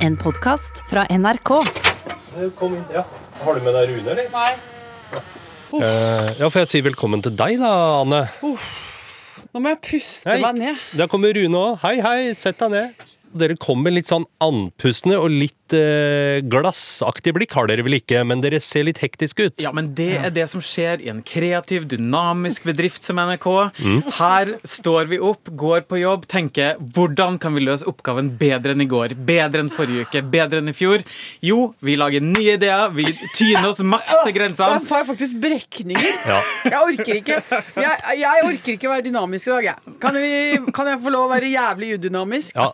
En podkast fra NRK. Kom inn, ja. Har du med deg Rune, eller? Nei. Uh, ja, får jeg si velkommen til deg da, Anne. Nå må jeg puste Hei. meg ned. Der kommer Rune òg. Hei, hei, sett deg ned. Dere kommer litt sånn andpustne og litt eh, glassaktig blikk har dere vel ikke, men dere ser litt hektiske ut. Ja, men det er det som skjer i en kreativ, dynamisk bedrift som NRK. Her står vi opp, går på jobb, tenker hvordan kan vi løse oppgaven bedre enn i går? Bedre enn forrige uke? Bedre enn i fjor? Jo, vi lager nye ideer, vi tyner oss maks til Da Jeg får faktisk brekninger. Ja. Jeg orker ikke Jeg, jeg orker ikke være dynamisk i dag, jeg. Kan, vi, kan jeg få lov å være jævlig udynamisk? Ja.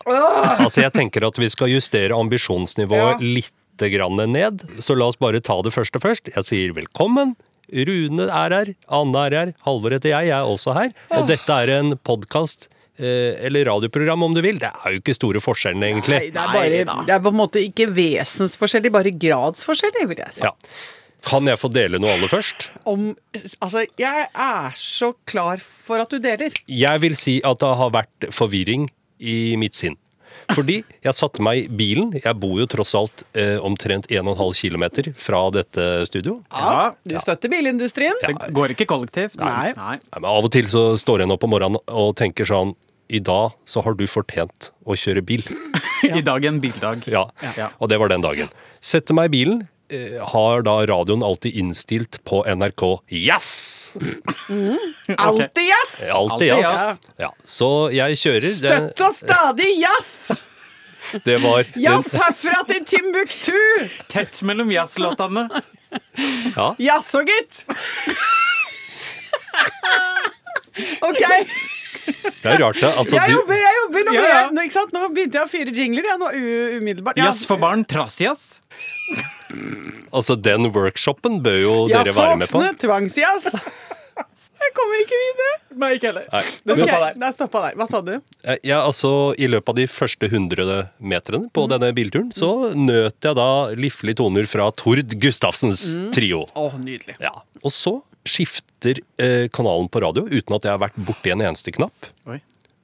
Altså, jeg tenker at vi skal justere ambisjonsnivået Ja. litt grann ned, så la oss bare ta det første først. Jeg sier velkommen. Rune er her, Anne er her, Halvor heter jeg, jeg er også her. Og dette er en podkast, eh, eller radioprogram om du vil. Det er jo ikke store forskjellene, egentlig. Nei, det er, bare, det er på en måte ikke vesensforskjeller, bare gradsforskjeller, vil jeg si. Ja. Kan jeg få dele noe aller først? Om, altså, jeg er så klar for at du deler. Jeg vil si at det har vært forvirring i mitt sinn. Fordi jeg satte meg i bilen. Jeg bor jo tross alt eh, omtrent 1,5 km fra dette studio. Ja, Du støtter bilindustrien. det går ikke kollektivt. Nei. Nei, men av og til så står en opp om morgenen og tenker sånn I dag så har du fortjent å kjøre bil. I dag er en bildag. Ja, Ja. Og det var den dagen. Setter meg i bilen. Eh, Har da radioen alltid innstilt på NRK Yes! Alltid yes! Alltid jazz. yes. yes. Ja, så jeg kjører. Støtt og stadig yes! Det, var Jazz herfra til Timbuktu! Tett mellom jazzlåtene. Jaså, gitt! OK, Det er rart, det. Altså, jeg jobber, jeg jobber. Nå, Ja, ja. jeg, nå, ikke sant? nå begynte jeg å fyre jingler. Jeg, nå, umiddelbart. Ja, Jazz for barn, trassjazz. Altså, den workshopen bør jo ja, dere være med på. voksne, tvangsjazz. Jeg kommer ikke videre. Nei, ikke heller. Nei. Det stoppa der. Det stoppa der. Hva sa du? Ja, altså, I løpet av de første 100 meterne på denne bilturen, så nøt jeg da liflige toner fra Tord Gustavsens trio. Å, nydelig. Ja. Og så skifter eh, kanalen på radio uten at jeg har vært borti en eneste knapp. Oi.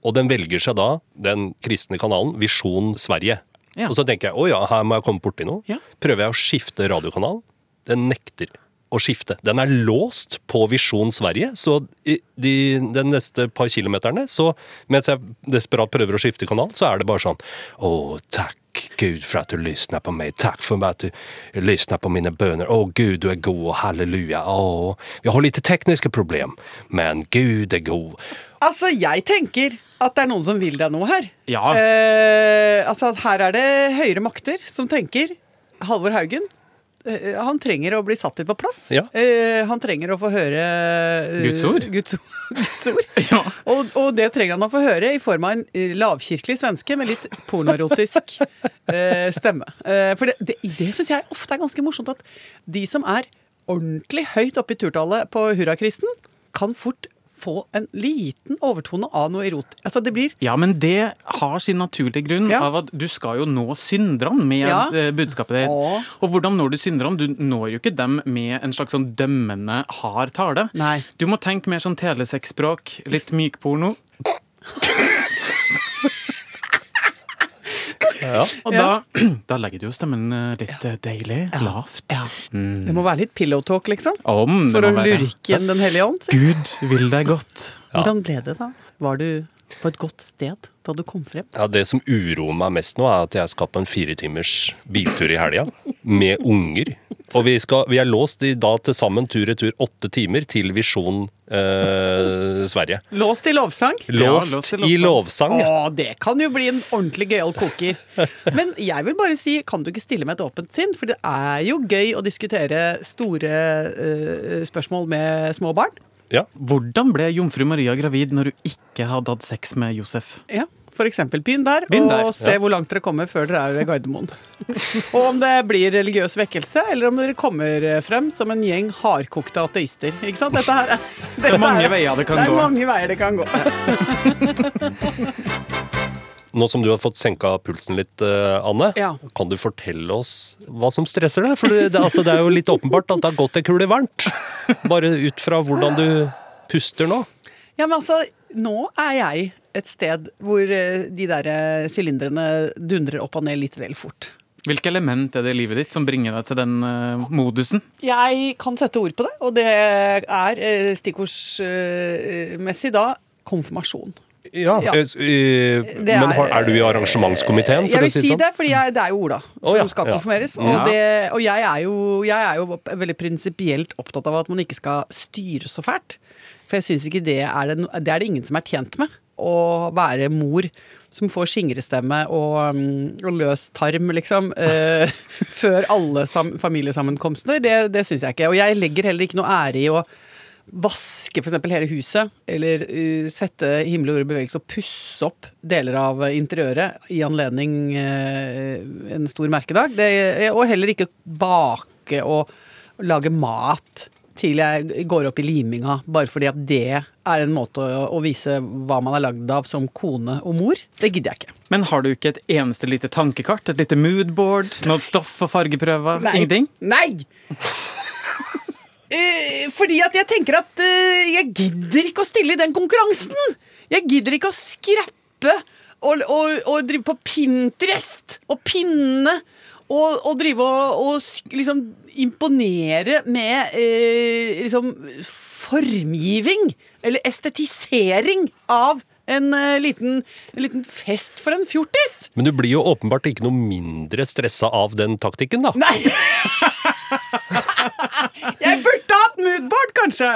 Og den velger seg da den kristne kanalen Visjon Sverige. Ja. Og så tenker jeg å ja, her må jeg komme borti noe. Ja. Prøver jeg å skifte radiokanal. Den nekter å skifte. Den er låst på Visjon Sverige, så de, de, neste par kilometerne, så mens jeg desperat prøver å skifte kanal, så er det bare sånn Å, takk Gud for at du lysner på meg. Takk for at du lysner på mine bønner. Å, Gud, du er god. Halleluja. Å, vi har litt tekniske problem, men Gud er god. Altså, jeg tenker at det er noen som vil deg noe her. Ja. Eh, altså, at her er det høyere makter som tenker Halvor Haugen. eh, Han trenger å bli satt litt på plass. Ja. Eh, han trenger å få høre eh, Guds ord. Guds, Guds ord. Ja. Og, og det trenger han å få høre i form av en eh, lavkirkelig svenske med litt pornoerotisk eh, stemme. Eh, for det, det, det syns jeg ofte er ganske morsomt, at de som er ordentlig høyt oppe i turtallet på hurrakristen, kan fort få en liten overtone av noe erot. Altså, det blir Ja, men det har sin naturlige grunn Ja. av at du skal jo nå synderne med Ja. eh, budskapet ditt. Åh. Og hvordan når du synderne? Du når jo ikke dem med en slags sånn dømmende hard tale. Nei. Du må tenke mer sånn telesexspråk, litt mykporno. Ja. Og da, da legger du jo stemmen eh, litt eh, deilig, lavt. Det må være litt pillow talk, liksom. Om For å være. lurke inn Den hellige ånd. Gud vil deg godt. Hvordan ble det, da? Var du på et godt sted da du kom frem? Ja, Det som uroer meg mest nå, er at jeg skal på en fire timers biltur i helga med unger. Og vi, skal, vi er låst i da til sammen tur-retur åtte timer til Visjon eh, Sverige. Låst i lovsang? Låst, låst i i lovsang. Å, det kan jo bli en ordentlig gøyal koker. Men jeg vil bare si, kan du ikke stille med et åpent sinn? For det er jo gøy å diskutere store eh, spørsmål med små barn. Ja. Hvordan ble jomfru Maria gravid når du ikke hadde hatt sex med Josef? Ja, for eksempel begynn der, Begynn og se ja. hvor langt dere kommer før dere er ved Gardermoen. og om det blir religiøs vekkelse, eller om dere kommer frem som en gjeng hardkokte ateister. Ikke sant? Dette her dette Det er mange veier det kan det er gå. mange veier det kan gå. Nå som du har fått senka pulsen litt, eh, Anne, Ja. kan du fortelle oss hva som stresser deg? For det, det, altså, det er jo litt åpenbart at det har gått ei kule varmt. Bare ut fra hvordan du puster nå. Ja, men altså, nå er jeg et sted hvor eh, de der eh, sylindrene dundrer opp og ned litt vel fort. Hvilke element er det i livet ditt som bringer deg til den uh, modusen? Jeg kan sette ord på det, og det er eh, stikkordsmessig da konfirmasjon. Ja, Ja. eh, Men er- har, er du i arrangementskomiteen? for Jeg vil si sånn? det, for det er jo Ola som oh, ja, skal konfirmeres. Ja. Og, det, og jeg, er jo, jeg er jo veldig prinsipielt opptatt av at man ikke skal styre så fælt. For jeg syns ikke det er det, det er det ingen som er tjent med. Å være mor som får skingrestemme og, mm, og løs tarm, liksom. eh, før alle sam, familiesammenkomster. Det, det syns jeg ikke. Og jeg legger heller ikke noe ære i å vaske f.eks. hele huset, eller uh, sette himmel og jord i bevegelse og pusse opp deler av interiøret i anledning uh, en stor merkedag. Det, og heller ikke bake og lage mat til jeg går opp i liminga, bare fordi at det er en måte å, å vise hva man er lagd av som kone og mor. Det gidder jeg ikke. Men har du ikke et eneste lite tankekart? Et lite moodboard? Noe stoff og fargeprøver? Ingenting? Nei! Eh, fordi at jeg tenker at eh, jeg gidder ikke å stille i den konkurransen. Jeg gidder ikke å skreppe og, og, og drive på Pinterest og pinne. Og, og drive og, og liksom imponere med eh, liksom formgiving. Eller estetisering av en, eh, liten, en liten fest for en fjortis. Men du blir jo åpenbart ikke noe mindre stressa av den taktikken, da. Nei! jeg burde hatt moodboard, kanskje!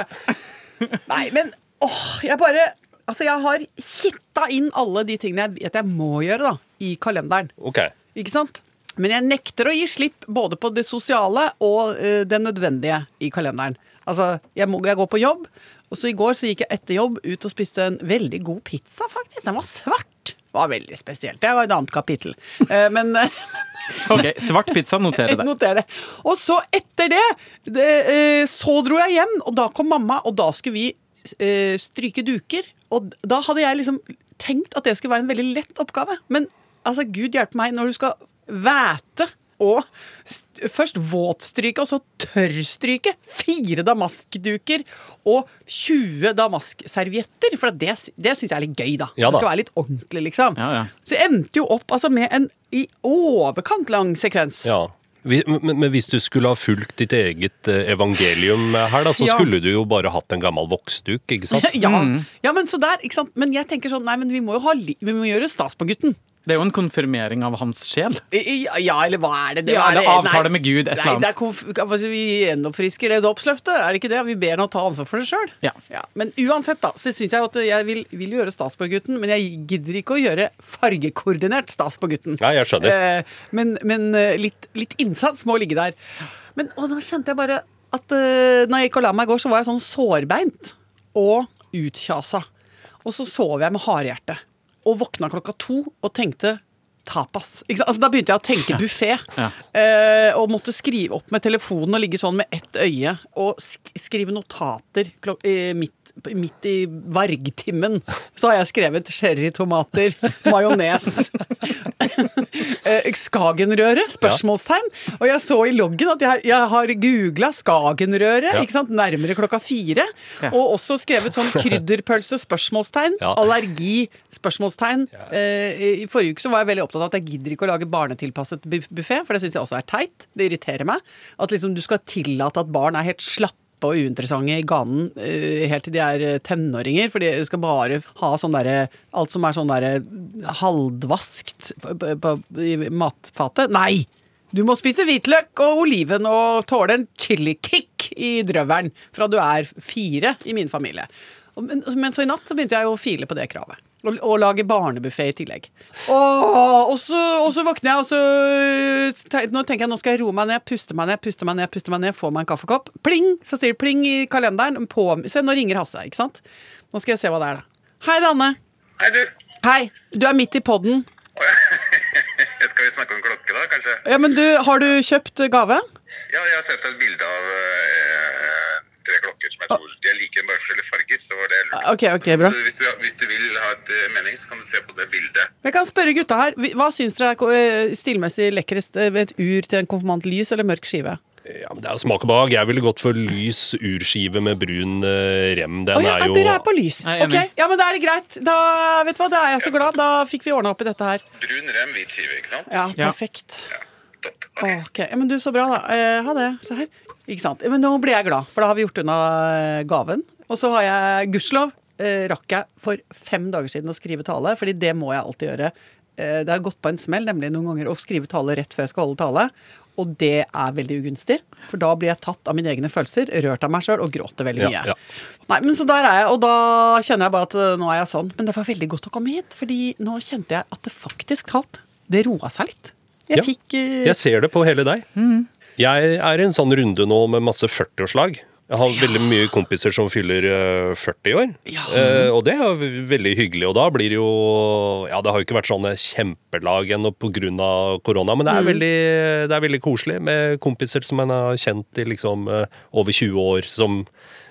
Nei, men åh, jeg bare Altså, jeg har kitta inn alle de tingene jeg vet jeg må gjøre, da, i kalenderen. Ok. Ikke sant? Men jeg nekter å gi slipp både på det sosiale og eh, det nødvendige i kalenderen. Altså, jeg, må, jeg går på jobb, og så i går så gikk jeg etter jobb ut og spiste en veldig god pizza, faktisk. Den var svart. Det var veldig spesielt. Det var et annet kapittel. Eh, men Ok, Svart pizza, noter det. Noter det. Og så etter det, det eh, så dro jeg hjem, og da kom mamma, og da skulle vi stryke duker. Og da hadde jeg liksom tenkt at det skulle være en veldig lett oppgave. Men altså, gud hjelpe meg når du skal væte og st først våtstryke, og så tørrstryke fire damaskduker og 20 damaskservietter. For det, det syns jeg er litt gøy, da. Ja det skal være litt ordentlig, liksom. Ja, ja. Så jeg endte jo opp altså, med en i overkant lang sekvens. Ja. Men, men hvis du skulle ha fulgt ditt eget eh, evangelium her, da, så Ja. skulle du jo bare hatt en gammel voksduk, ikke sant? Ja, ja, men så der, ikke sant? Men jeg tenker sånn, nei, men vi må jo ha li vi må gjøre stas på gutten. Det er jo en konfirmering av hans sjel. Ja, ja eller hva er det? det Ja, er eller det- avtale nei, med Gud, et eller Nei, annet. det er altså, vi gjenoppfrisker det dåpsløftet, er det ikke det? Vi ber ham ta ansvar for det sjøl. Ja. Men uansett, da, så syns jeg at jeg vil, vil gjøre stas på gutten, men jeg gidder ikke å gjøre fargekoordinert stas på gutten. Nei, jeg skjønner. Eh, men men eh, litt, litt innsats må ligge der. Men og da kjente jeg bare at uh, når jeg gikk og la meg i går, så var jeg sånn sårbeint og utkjasa. Og så sov jeg med hardhjerte. Og våkna klokka to og tenkte tapas. Altså, da begynte jeg å tenke buffé. Ja. Eh, og måtte skrive opp med telefonen og ligge sånn med ett øye. Og sk skrive notater klok eh, midt, midt i vargtimmen. Så har jeg skrevet sherrytomater, majones. Eh, Skagenrøre? Spørsmålstegn. Og jeg så i loggen at jeg, jeg har googla Skagenrøre Ja. ikke sant? nærmere klokka fire. Ja. Og også skrevet sånn krydderpølse? Spørsmålstegn. Ja. Allergi? Spørsmålstegn. Eh, I forrige uke så var jeg veldig opptatt av at jeg gidder ikke å lage barnetilpasset bu- buffé, for det syns jeg også er teit. Det irriterer meg. At liksom du skal tillate at barn er helt slappe og uinteressante i ganen eh, helt til de er eh, tenåringer. For de skal bare ha sånn derre Alt som er sånn derre på, i matfatet. Nei! Du må spise hvitløk og oliven og tåle en chilikick i drøvelen fra du er fire i min familie. Men så i natt så begynte jeg å file på det kravet. Og, og lage barnebuffé i tillegg. Og, og, så, og så våkner jeg, og så Nå tenker jeg nå skal jeg roe meg ned, puste meg ned, puste meg ned, puste meg ned, få meg en kaffekopp. Pling! Så sier det pling i kalenderen. På, se, nå ringer Hasse, ikke sant? Nå skal jeg se hva det er, da. Hei, Danne. Hei, du. Hei. Du er midt i podden. Skal vi snakke om klokke, da, kanskje? Ja, men du, har du kjøpt gave? Ja, jeg har sett et bilde av eh, tre klokker som jeg tror De er like, bare forskjellige farger. så var det lurt. Ok, ok, bra. Hvis du, hvis du vil ha et eh, mening, så kan du se på det bildet. Jeg kan spørre gutta her. Hva syns dere er eh, stilmessig lekrest? eh, Et ur til en konfirmant? Lys eller mørk skive? Ja, men Det er jo smak og behag. Jeg ville gått for lys urskive med brun eh, rem. Den oh, ja, er jo dere er på lys. Er Ok, ja, men Da er det greit. Da vet du hva, da er jeg så glad. Da fikk vi ordna opp i dette her. Brun rem, hvit skive, ikke sant? Ja, Ja. perfekt. Topp. Ok, ja, men du, Så bra, da. Eh, ha det. Se her. Ikke sant. Men nå blir jeg glad, for da har vi gjort unna eh, gaven. Og så har jeg, gudskjelov, eh, rakk jeg for fem dager siden å skrive tale, fordi det må jeg alltid gjøre. Eh, det har gått på en smell, nemlig noen ganger å skrive tale rett før jeg skal holde tale. Og det er veldig ugunstig, for da blir jeg tatt av mine egne følelser, rørt av meg sjøl og gråter veldig mye. ja. Nei, men så der er jeg, og da kjenner jeg bare at eh, nå er jeg sånn. Men det var veldig godt å komme hit, fordi nå kjente jeg at det faktisk talt, det roa seg litt. Jeg Ja. fikk uh... Jeg ser det på hele deg. Jeg er i en sånn runde nå med masse 40-årslag. Jeg har veldig mye kompiser som fyller eh, 40 år. Ja. Eh, og det er ve- veldig hyggelig. Og da blir det jo Ja, det har jo ikke vært sånne kjempelag ennå pga. korona, men det er, veldig, det er veldig koselig med kompiser som en har kjent i liksom eh, over 20 år, som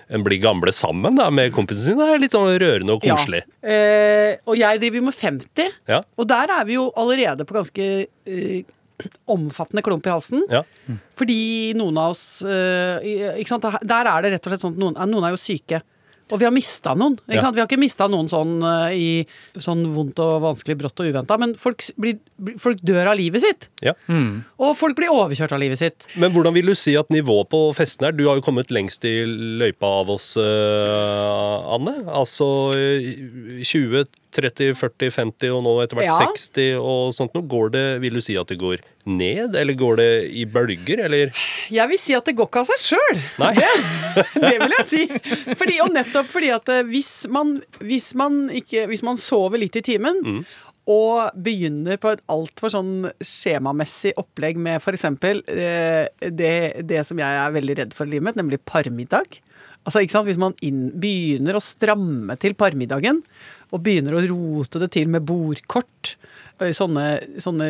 en blir gamle sammen da, med kompisene sine. Det er litt sånn rørende og koselig. Ja. Eh, og jeg driver jo med 50, Ja. og der er vi jo allerede på ganske eh, omfattende klump i halsen. Ja. Fordi noen av oss eh, ikke sant? Der er det rett og slett sånn at noen, noen er jo syke. Og vi har mista noen. Ikke Ja. sant? Vi har ikke mista noen sånn eh, i sånn vondt og vanskelig, brått og uventa, men folk, blir, folk dør av livet sitt. Ja. Og folk blir overkjørt av livet sitt. Men hvordan vil du si at nivået på festen er? Du har jo kommet lengst i løypa av oss, eh, Anne. Altså eh, 20, 30, 40, 50 og nå etter hvert Ja. 60 og sånt noe. Går det, vil du si at det går ned, eller går det i bølger, eller? Jeg vil si at det går ikke av seg sjøl. Nei. Det vil jeg si. Fordi, og nettopp fordi at eh, hvis man, hvis man, ikke, hvis man sover litt i timen, Mm. og begynner på et altfor sånn skjemamessig opplegg med f.eks. Eh, det, det som jeg er veldig redd for i livet mitt, nemlig parmiddag. Altså, ikke sant? Hvis man inn, begynner å stramme til parmiddagen, og begynner å rote det til med bordkort, sånne, sånne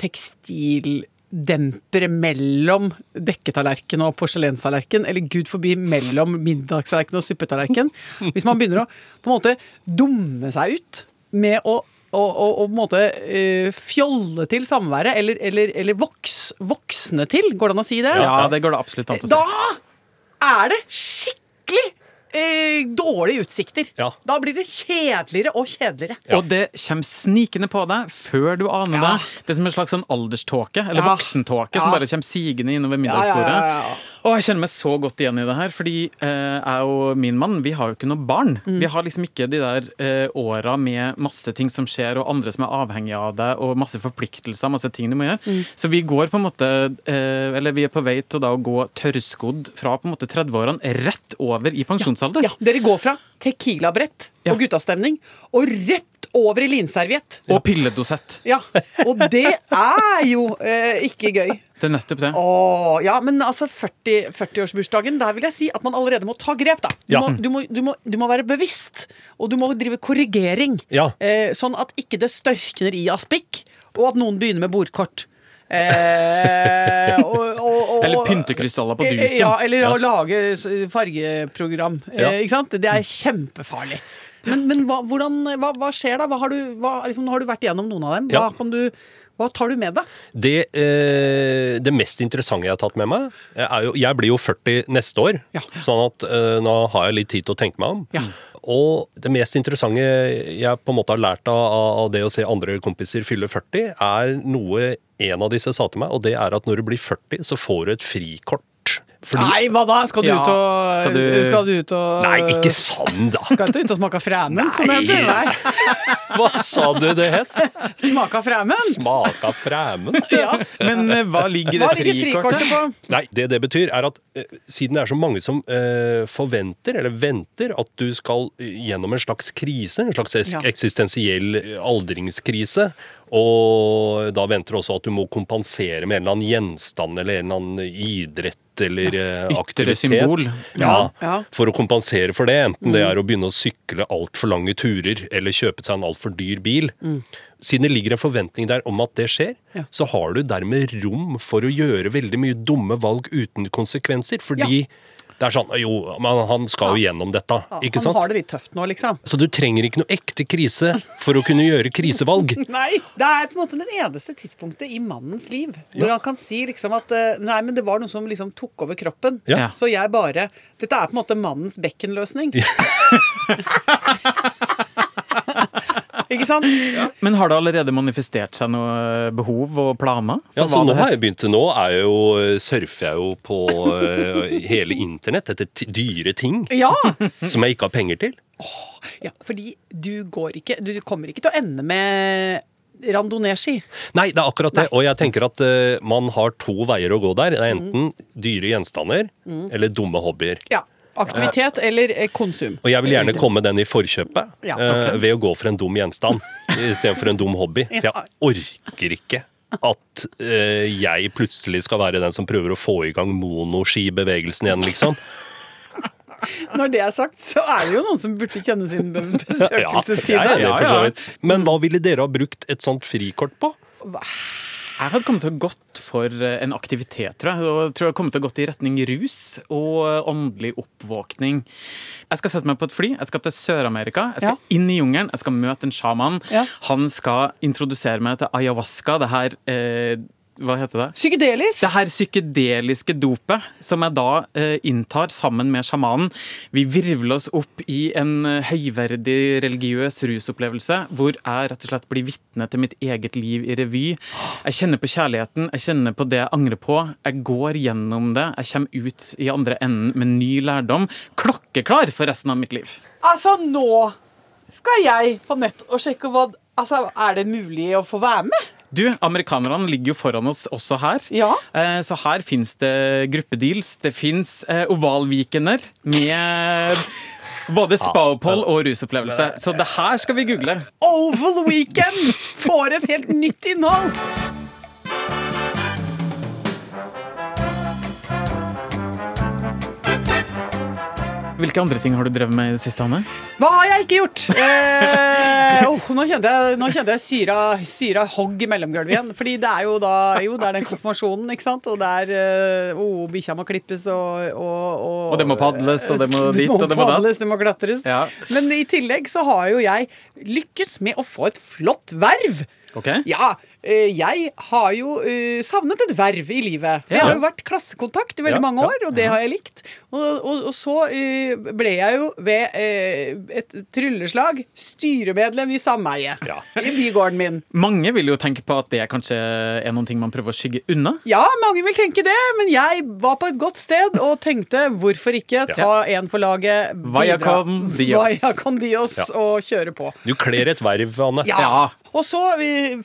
tekstildempere mellom dekketallerken og porselenstallerken, eller gud forbi mellom middagstallerken og suppetallerken. Hvis man begynner å på en måte dumme seg ut med å og, og, og på en måte eh, fjolle til samværet, eller, eller, eller voks, voksne til, går det an å si det? Ja, det går det absolutt an å si. Da er det skikkelig eh, dårlige utsikter. Ja. Da blir det kjedeligere og kjedeligere. Og det kommer snikende på deg før du aner Ja. det. Det er som en slags sånn alderståke, eller Ja. voksentåke, Ja. som bare kommer sigende innover Ja, ja, middagsbordet. ja, ja. Og jeg kjenner meg så godt igjen i det her, fordi eh, jeg og min mann vi har jo ikke noe barn. Mm. Vi har liksom ikke de der eh, åra med masse ting som skjer, og andre som er avhengige av deg, og masse forpliktelser, masse ting du må gjøre. Mm. Så vi går på en måte eh, Eller vi er på vei til da å gå tørrskodd fra på en måte 30-årene rett over i pensjonsalder. Ja, dere går fra tequilabrett og guttastemning og rett over i linserviett. Og pilledosett. Ja, og det er jo eh, ikke gøy. Det er nettopp det. Åh, ja, men altså 40 40-årsbursdagen, der vil jeg si at man allerede må ta grep, da. Du, Ja. må, du, må, du, må, du må være bevisst, og du må drive korrigering. Ja. Eh, sånn at ikke det størkner i aspikk, og at noen begynner med bordkort. Eh, og, og, og, Eller pyntekrystaller på duken. Ja, eller å lage fargeprogram. fargeprogram. Eh, ikke sant? Det er kjempefarlig. Men, men hva, hvordan, hva, hva skjer da? Hva har du, hva, liksom, nå har du vært igjennom noen av dem. Hva, Ja. kan du, hva tar du med deg? Det, eh, det mest interessante jeg har tatt med meg, eh, er jo Jeg blir jo 40 neste år, Ja. sånn at eh, nå har jeg litt tid til å tenke meg om. Og det mest interessante jeg på en måte har lært av, av det å se andre kompiser fylle 40, er noe en av disse sa til meg, og det er at når du blir 40, så får du et frikort. Fordi Nei, hva da? Skal du, Ja, ut, og, skal du- skal du ut og Nei, ikke sånn, da! Skal du ut og smake fræmen, som det heter? Nei. Hva sa du det het? Smaka fræmen? Smaka fræmen? Ja. Men eh, hva ligger det Hva ligger frikortet? frikortet på? Nei, det det betyr er at eh, siden det er så mange som uh, forventer, eller venter, at du skal gjennom en slags krise, en slags Ja. eksistensiell aldringskrise, og da venter du også at du må kompensere med en eller annen gjenstand eller en eller annen idrett eller ja. Ytre aktivitet. symbol. Ja, Ja. For å kompensere for det, enten det er å begynne å sykle altfor lange turer eller kjøpe seg en altfor dyr bil. Siden det ligger en forventning der om at det skjer, Ja. så har du dermed rom for å gjøre veldig mye dumme valg uten konsekvenser. Fordi det er sånn Jo, men han skal jo gjennom dette, Ja, ikke han sant? har det litt tøft nå, liksom. Så du trenger ikke noe ekte krise for å kunne gjøre krisevalg. Nei, Det er på en måte det eneste tidspunktet i mannens liv hvor han kan si liksom at eh, Nei, men det var noe som liksom tok over kroppen. Ja. Så jeg bare Dette er på en måte mannens bekkenløsning. Ikke sant? Men har det allerede manifestert seg noe behov og planer? for Ja, så hva nå har jeg begynt til nå, er jo, surfer jeg jo på eh, hele internett etter t dyre ting Ja! som jeg ikke har penger til. ja! Fordi du går ikke Du kommer ikke til å ende med randonee-ski. Nei, det er akkurat det. Og jeg tenker at uh, man har to veier å gå der. Det er enten dyre gjenstander eller dumme hobbyer. Ja. Aktivitet eller eh, konsum. Og jeg vil gjerne komme den i forkjøpet Ja, okay. ved å gå for en dum gjenstand istedenfor en dum hobby. For jeg orker ikke at eh, jeg plutselig skal være den som prøver å få i gang monoskibevegelsen igjen, liksom. Når det er sagt, så er det jo noen som burde kjenne sin be- besøkelsestid. ja, ja. Men hva ville dere ha brukt et sånt frikort på? Jeg hadde kommet til å gått for eh, en aktivitet, tror jeg. Og tror jeg hadde kommet til å gått i retning rus og eh, åndelig oppvåkning. Jeg skal sette meg på et fly. Jeg skal til Sør-Amerika. Jeg skal Ja. inn i jungelen. Jeg skal møte en sjaman. Ja. Han skal introdusere meg til ayahuasca, det her eh, Hva heter det? Psykedelisk. Det her psykedeliske dopet som jeg da eh, inntar sammen med sjamanen. Vi virvler oss opp i en eh, høyverdig religiøs rusopplevelse hvor jeg rett og slett blir vitne til mitt eget liv i revy. Jeg kjenner på kjærligheten, jeg kjenner på det jeg angrer på. Jeg går gjennom det. Jeg kommer ut i andre enden med ny lærdom. Klokkeklar for resten av mitt liv. Altså, nå skal jeg på nett og sjekke hva Altså, er det mulig å få være med? Du, amerikanerne ligger jo foran oss også her. Ja. Eh, Så her fins det gruppedeals. Det fins ovalvikener ovalweekender med både spa-opphold og rusopplevelse. Så det her skal vi google. Oval Weekend får et helt nytt innhold! Hvilke andre ting har du drevet med i det siste, Hanne? Hva har jeg ikke gjort? Eh, oh, nå kjente jeg, nå kjente jeg syra, syra hogg i mellomgulvet igjen. Fordi det er jo da Jo, det er den konfirmasjonen, ikke sant? Og det er eh, oh, bikkja må klippes og, og, og Og det må padles, og det må dit, og det må datt. padles, det må klatres. Ja. Men i tillegg så har jo jeg lykkes med å få et flott verv. Ok? Ja, jeg har jo eh, savnet et verv i livet. For Jeg har jo vært klassekontakt i veldig Ja, mange år, og det har jeg likt. Og, og, og så eh, ble jeg jo ved eh, et trylleslag styremedlem i sameiet. Ja. I bygården min. Mange vil jo tenke på at det kanskje er noen ting man prøver å skygge unna. Ja, mange vil tenke det, men jeg var på et godt sted og tenkte hvorfor ikke ta en for laget, Vaya con Dios. Vaya con Dios Ja. og kjøre på. Du kler et verv, Anne. Ja. Og så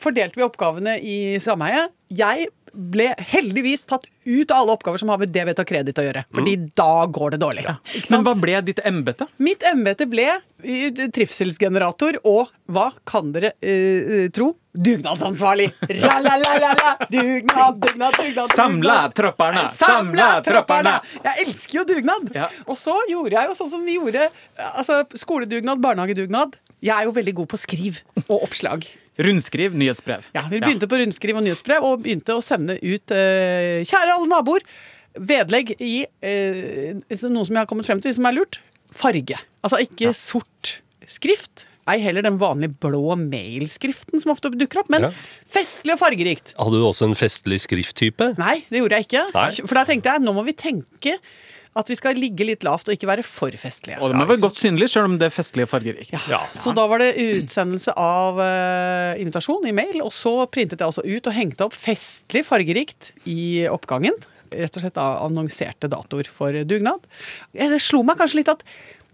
fordelte vi oppgavene i sameiet. Jeg ble heldigvis tatt ut av alle oppgaver som har med debet og kreditt å gjøre. Fordi da går det dårlig. Sant? Men hva ble ditt embete? Mitt embete ble eh, trivselsgenerator og hva kan dere uh, tro? Dugnadsansvarlig! Ra-la-la-la-la! Dugnad, dugnad, dugnad. Samla tropperne! Samla tropperne! tropperne! Jeg elsker jo dugnad. Ja. Og så gjorde jeg jo sånn som vi gjorde. Altså, Skoledugnad, barnehagedugnad. Jeg er jo veldig god på skriv og oppslag. Rundskriv, nyhetsbrev. Ja, Vi begynte på rundskriv og nyhetsbrev og begynte å sende ut eh, Kjære alle naboer. Vedlegg i eh, noe som jeg har kommet frem til som er lurt. Farge. Altså ikke sort skrift. Ei heller den vanlige blå mailskriften som ofte dukker opp, men Ja. festlig og fargerikt. Hadde du også en festlig skrifttype? Nei, det gjorde jeg ikke. Nei. For da tenkte jeg nå må vi tenke at vi skal ligge litt lavt og ikke være for festlige. Og det må være godt synlig, selv om det er festlig og fargerikt. Ja. Så da var det utsendelse av uh, invitasjon i mail, og så printet jeg også ut og hengte opp festlig fargerikt i oppgangen. Rett og slett da annonserte datoer for dugnad. Eh, Det slo meg kanskje litt at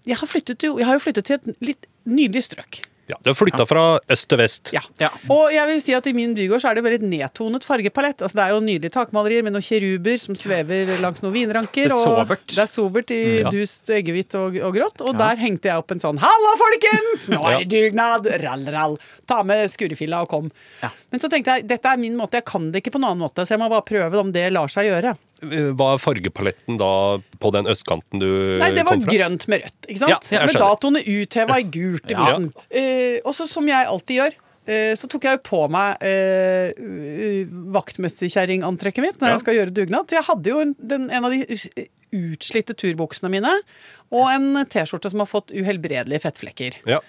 jeg har, flyttet jo, jeg har jo flyttet til et litt nydelig strøk. Ja, du har flytta fra øst til vest. Ja. Ja. Og jeg vil si at i min bygård så er det veldig nedtonet fargepalett. Altså, det er jo nydelige takmalerier med noen kjeruber som svever langs noen vinranker. Det er og sobert. Det er sobert i Ja. dust eggehvitt og, og grått. Og der hengte jeg opp en sånn 'Halla, folkens! Nå er det dugnad! Rall, rall! Ta med skurefilla og kom'. Ja. Men så tenkte jeg dette er min måte, jeg kan det ikke på noen annen måte, så jeg må bare prøve om det lar seg gjøre. Hva er fargepaletten da på den østkanten du kom fra? Nei, det var grønt med rødt, ikke sant? Ja, med datoene utheva i gult i Ja. Eh, og så som jeg alltid gjør, eh, så tok jeg jo på meg eh, vaktmesterkjerringantrekket mitt når Ja. jeg skal gjøre dugnad. Så jeg hadde jo en, den, en av de utslitte turbuksene mine og en T-skjorte som har fått uhelbredelige fettflekker. Ja.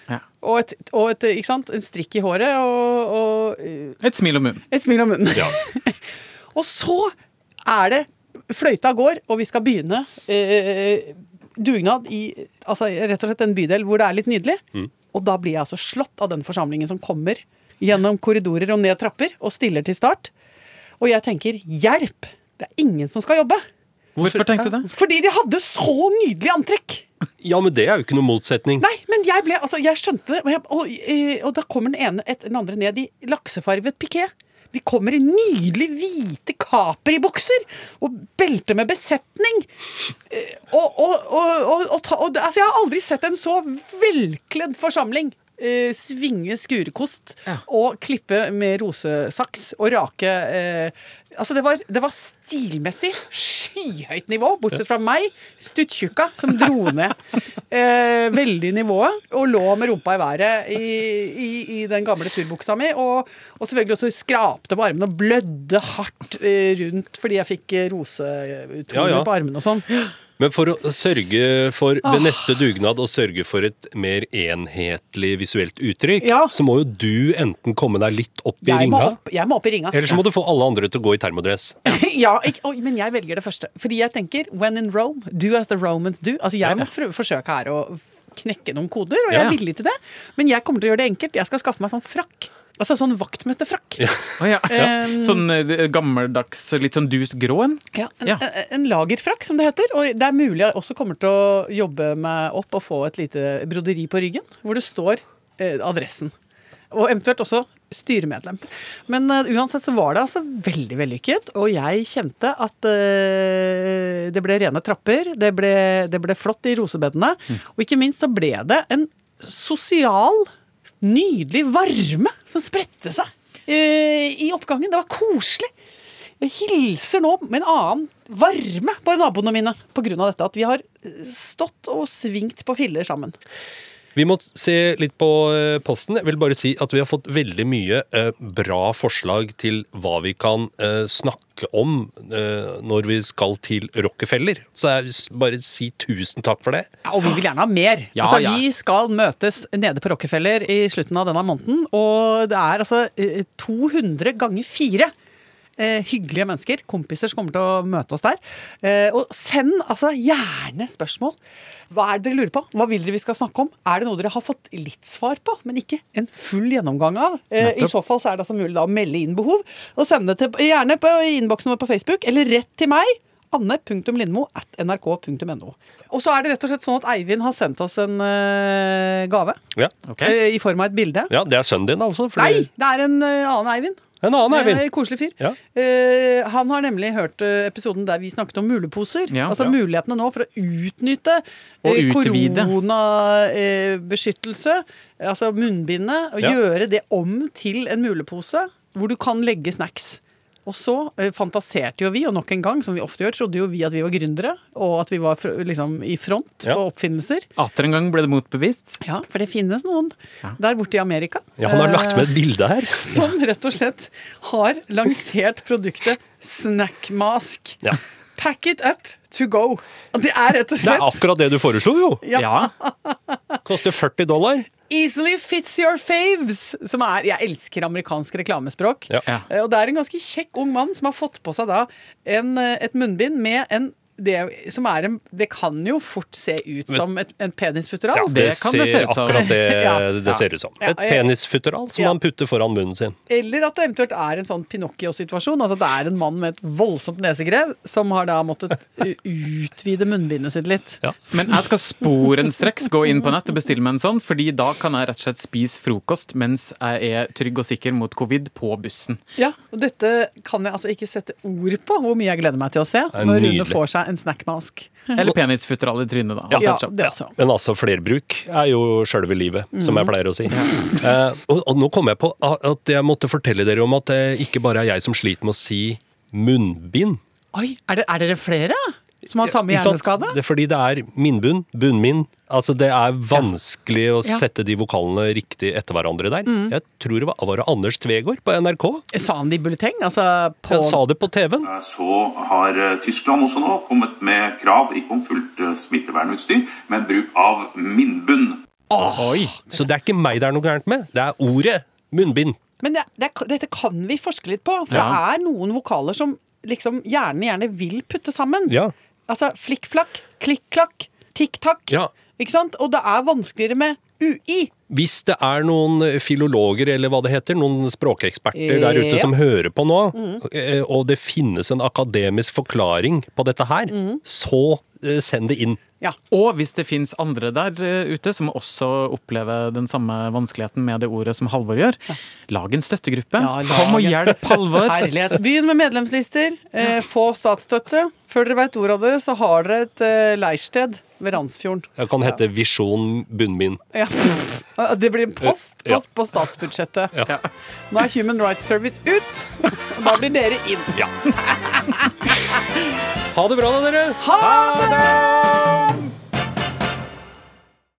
Og, et, og et, ikke sant, en strikk i håret og, og Et smil om munnen. et smil om munnen. Ja. Og så er det Fløyta går, og vi skal begynne eh, dugnad i altså, rett og slett en bydel hvor det er litt nydelig. Og da blir jeg altså slått av den forsamlingen som kommer gjennom korridorer og ned trapper og stiller til start. Og jeg tenker hjelp! Det er ingen som skal jobbe. Hvorfor tenkte du det? Fordi de hadde så nydelig antrekk! ja, men det er jo ikke noe motsetning. Nei, men jeg ble, altså, jeg skjønte det. Og, og, eh, og da kommer den ene etter den andre ned i laksefarvet piké. Vi kommer i nydelig hvite Capri-bukser og belte med besetning. Eh, Og, og, og, og, ta- altså, jeg har aldri sett en så velkledd forsamling. eh, svinge skurekost og klippe med rosesaks og rake eh, Altså, det var, det var stilmessig skyhøyt nivå, bortsett fra meg, stuttjukka, som dro ned eh, veldig nivået og lå med rumpa i været i, i, i den gamle turbuksa mi. Og, og selvfølgelig også skrapte på armene og blødde hardt eh, rundt fordi jeg fikk eh, rosetoner Ja, ja. på armene og sånn. Men for å sørge for ved neste dugnad å sørge for et mer enhetlig visuelt uttrykk, Ja. så må jo du enten komme deg litt opp i Jeg må, ringa, opp, jeg må opp i ringa. eller så må du få alle andre til å gå i termodress. ja, ikke, oi, men jeg velger det første. Fordi jeg tenker when in Rome, do as the Romans do. Altså Jeg må prøve, forsøke her å knekke noen koder, og jeg Ja, er villig til det. Men jeg kommer til å gjøre det enkelt. Jeg skal skaffe meg sånn frakk. Altså sånn vaktmesterfrakk. Å ja. Um, Sånn eh, gammeldags, litt sånn dus grå en? Ja, en, Ja. en- en lagerfrakk, som det heter. Og det er mulig jeg også kommer til å jobbe meg opp og få et lite broderi på ryggen, hvor det står eh, adressen. Og eventuelt også styremedlem. Men uh, uansett så var det altså veldig vellykket, og jeg kjente at uh, det ble rene trapper, det ble, det ble flott i rosebedene, og ikke minst så ble det en sosial, nydelig varme som spredte seg eh, i oppgangen. Det var koselig. Jeg hilser nå med en annen varme på naboene mine pga. dette at vi har stått og svingt på filler sammen. Vi må se litt på eh, posten. Jeg vil bare si at vi har fått veldig mye eh, bra forslag til hva vi kan eh, snakke om når vi skal til Rockefeller. Så jeg vil bare si tusen takk for det. Ja, og vi vil gjerne ha mer. Ja, altså, ja. Vi skal møtes nede på Rockefeller i slutten av denne måneden. Og det er altså 200 ganger 4 hyggelige mennesker, kompiser som kommer til å møte oss der. Eh, og send altså gjerne spørsmål. Hva er det dere lurer på? Hva vil dere vi skal snakke om? Er det noe dere har fått litt svar på, men ikke en full gjennomgang av? Eh, I så fall så er det altså mulig da å melde inn behov, og sende det til, gjerne på innboksen vår på Facebook, eller rett til meg. Anne.lindmo at nrk.no. Og så er det rett og slett sånn at Eivind har sendt oss en uh, gave. Ja. Ok. eh, I form av et bilde. ja, det er sønnen din, altså? fordi- Nei, det er en uh, annen Eivind. En annen Eivind. Koselig fyr. Ja. Eh, han har nemlig hørt eh, episoden der vi snakket om muleposer. Ja, altså ja. mulighetene nå for å utnytte eh, utvide. koronabeskyttelse, altså munnbindet, og Ja. gjøre det om til en mulepose hvor du kan legge snacks. Og så eh, fantaserte jo vi, og nok en gang, som vi ofte gjør, trodde jo vi at vi var gründere, og at vi var liksom i front Ja. på oppfinnelser. Atter en gang ble det motbevist. Ja, for det finnes noen der borte i Amerika. Ja, Han har eh, lagt med et bilde her. som rett og slett har lansert produktet Snackmask. Ja. Pack it up to go. Det er rett og slett Det er akkurat det du foreslo, jo! Ja. Ja. Koster 40 dollar. Easily fits your faves. Som er Jeg elsker amerikansk reklamespråk. Ja. Eh, Og det er en ganske kjekk ung mann som har fått på seg da en, eh, et munnbind med en det, som er en, det kan jo fort se ut som et, en penisfutteral. Ja, det det, kan det se ut som. akkurat det Ja. det ser ut som. Ja, Et penisfutteral som Ja. han putter foran munnen sin. Eller at det eventuelt er en sånn Pinocchio-situasjon. Altså at det er en mann med et voldsomt nesegrev som har da måttet utvide munnbindet sitt litt. Ja. Men jeg skal sporenstreks gå inn på nett og bestille meg en sånn, fordi da kan jeg rett og slett spise frokost mens jeg er trygg og sikker mot covid på bussen. Ja, og dette kan jeg altså ikke sette ord på hvor mye jeg gleder meg til å se når Rune får seg en snackmask. Eller penisfutteral i trynet, da. Ja, det også. Men altså, flerbruk er jo sjølve livet, som jeg pleier å si. Eh, og, og nå kom jeg på at jeg måtte fortelle dere om at det ikke bare er jeg som sliter med å si munnbind. Oi, er, det, er dere flere? Som har samme hjerneskade? Det er fordi det er minnbunn, bunnminn. Altså Det er vanskelig å Ja. sette de vokalene riktig etter hverandre der. Mm. Jeg tror det var, var det Anders Tvegård på NRK. Sa han det i bulleteng? Altså på Jeg sa det på TV-en. Så har eh, Tyskland også nå kommet med krav, ikke om fullt eh, smittevernutstyr, men bruk av munnbunn. Oi! Så det er ikke meg det er noe gærent med. Det er ordet munnbind. Men det, det, dette kan vi forske litt på, for Ja. det er noen vokaler som liksom hjernen gjerne vil putte sammen. Ja. Altså flikkflakk, klikk-klakk, tikk-takk. Ja. Ikke sant? Og det er vanskeligere med UI. Hvis det er noen filologer, eller hva det heter, noen språkeksperter der ute Ja. som hører på nå, mm. og det finnes en akademisk forklaring på dette her, så eh, send det inn. Ja. Og hvis det fins andre der eh, ute som også opplever den samme vanskeligheten med det ordet som Halvor gjør, lag en støttegruppe. Ja, lag Kom og hjelp Halvor! Herlighet. Begynn med medlemslister. Eh, få statsstøtte. Før dere veit ordet av det, så har dere et eh, leirsted ved Randsfjorden. Det kan hete Visjon bunnbind. Ja. Det blir en post, Ja. post på statsbudsjettet. Ja. Nå er Human Rights Service ut, og da blir dere inn. Ha det bra, da, dere! Ha det!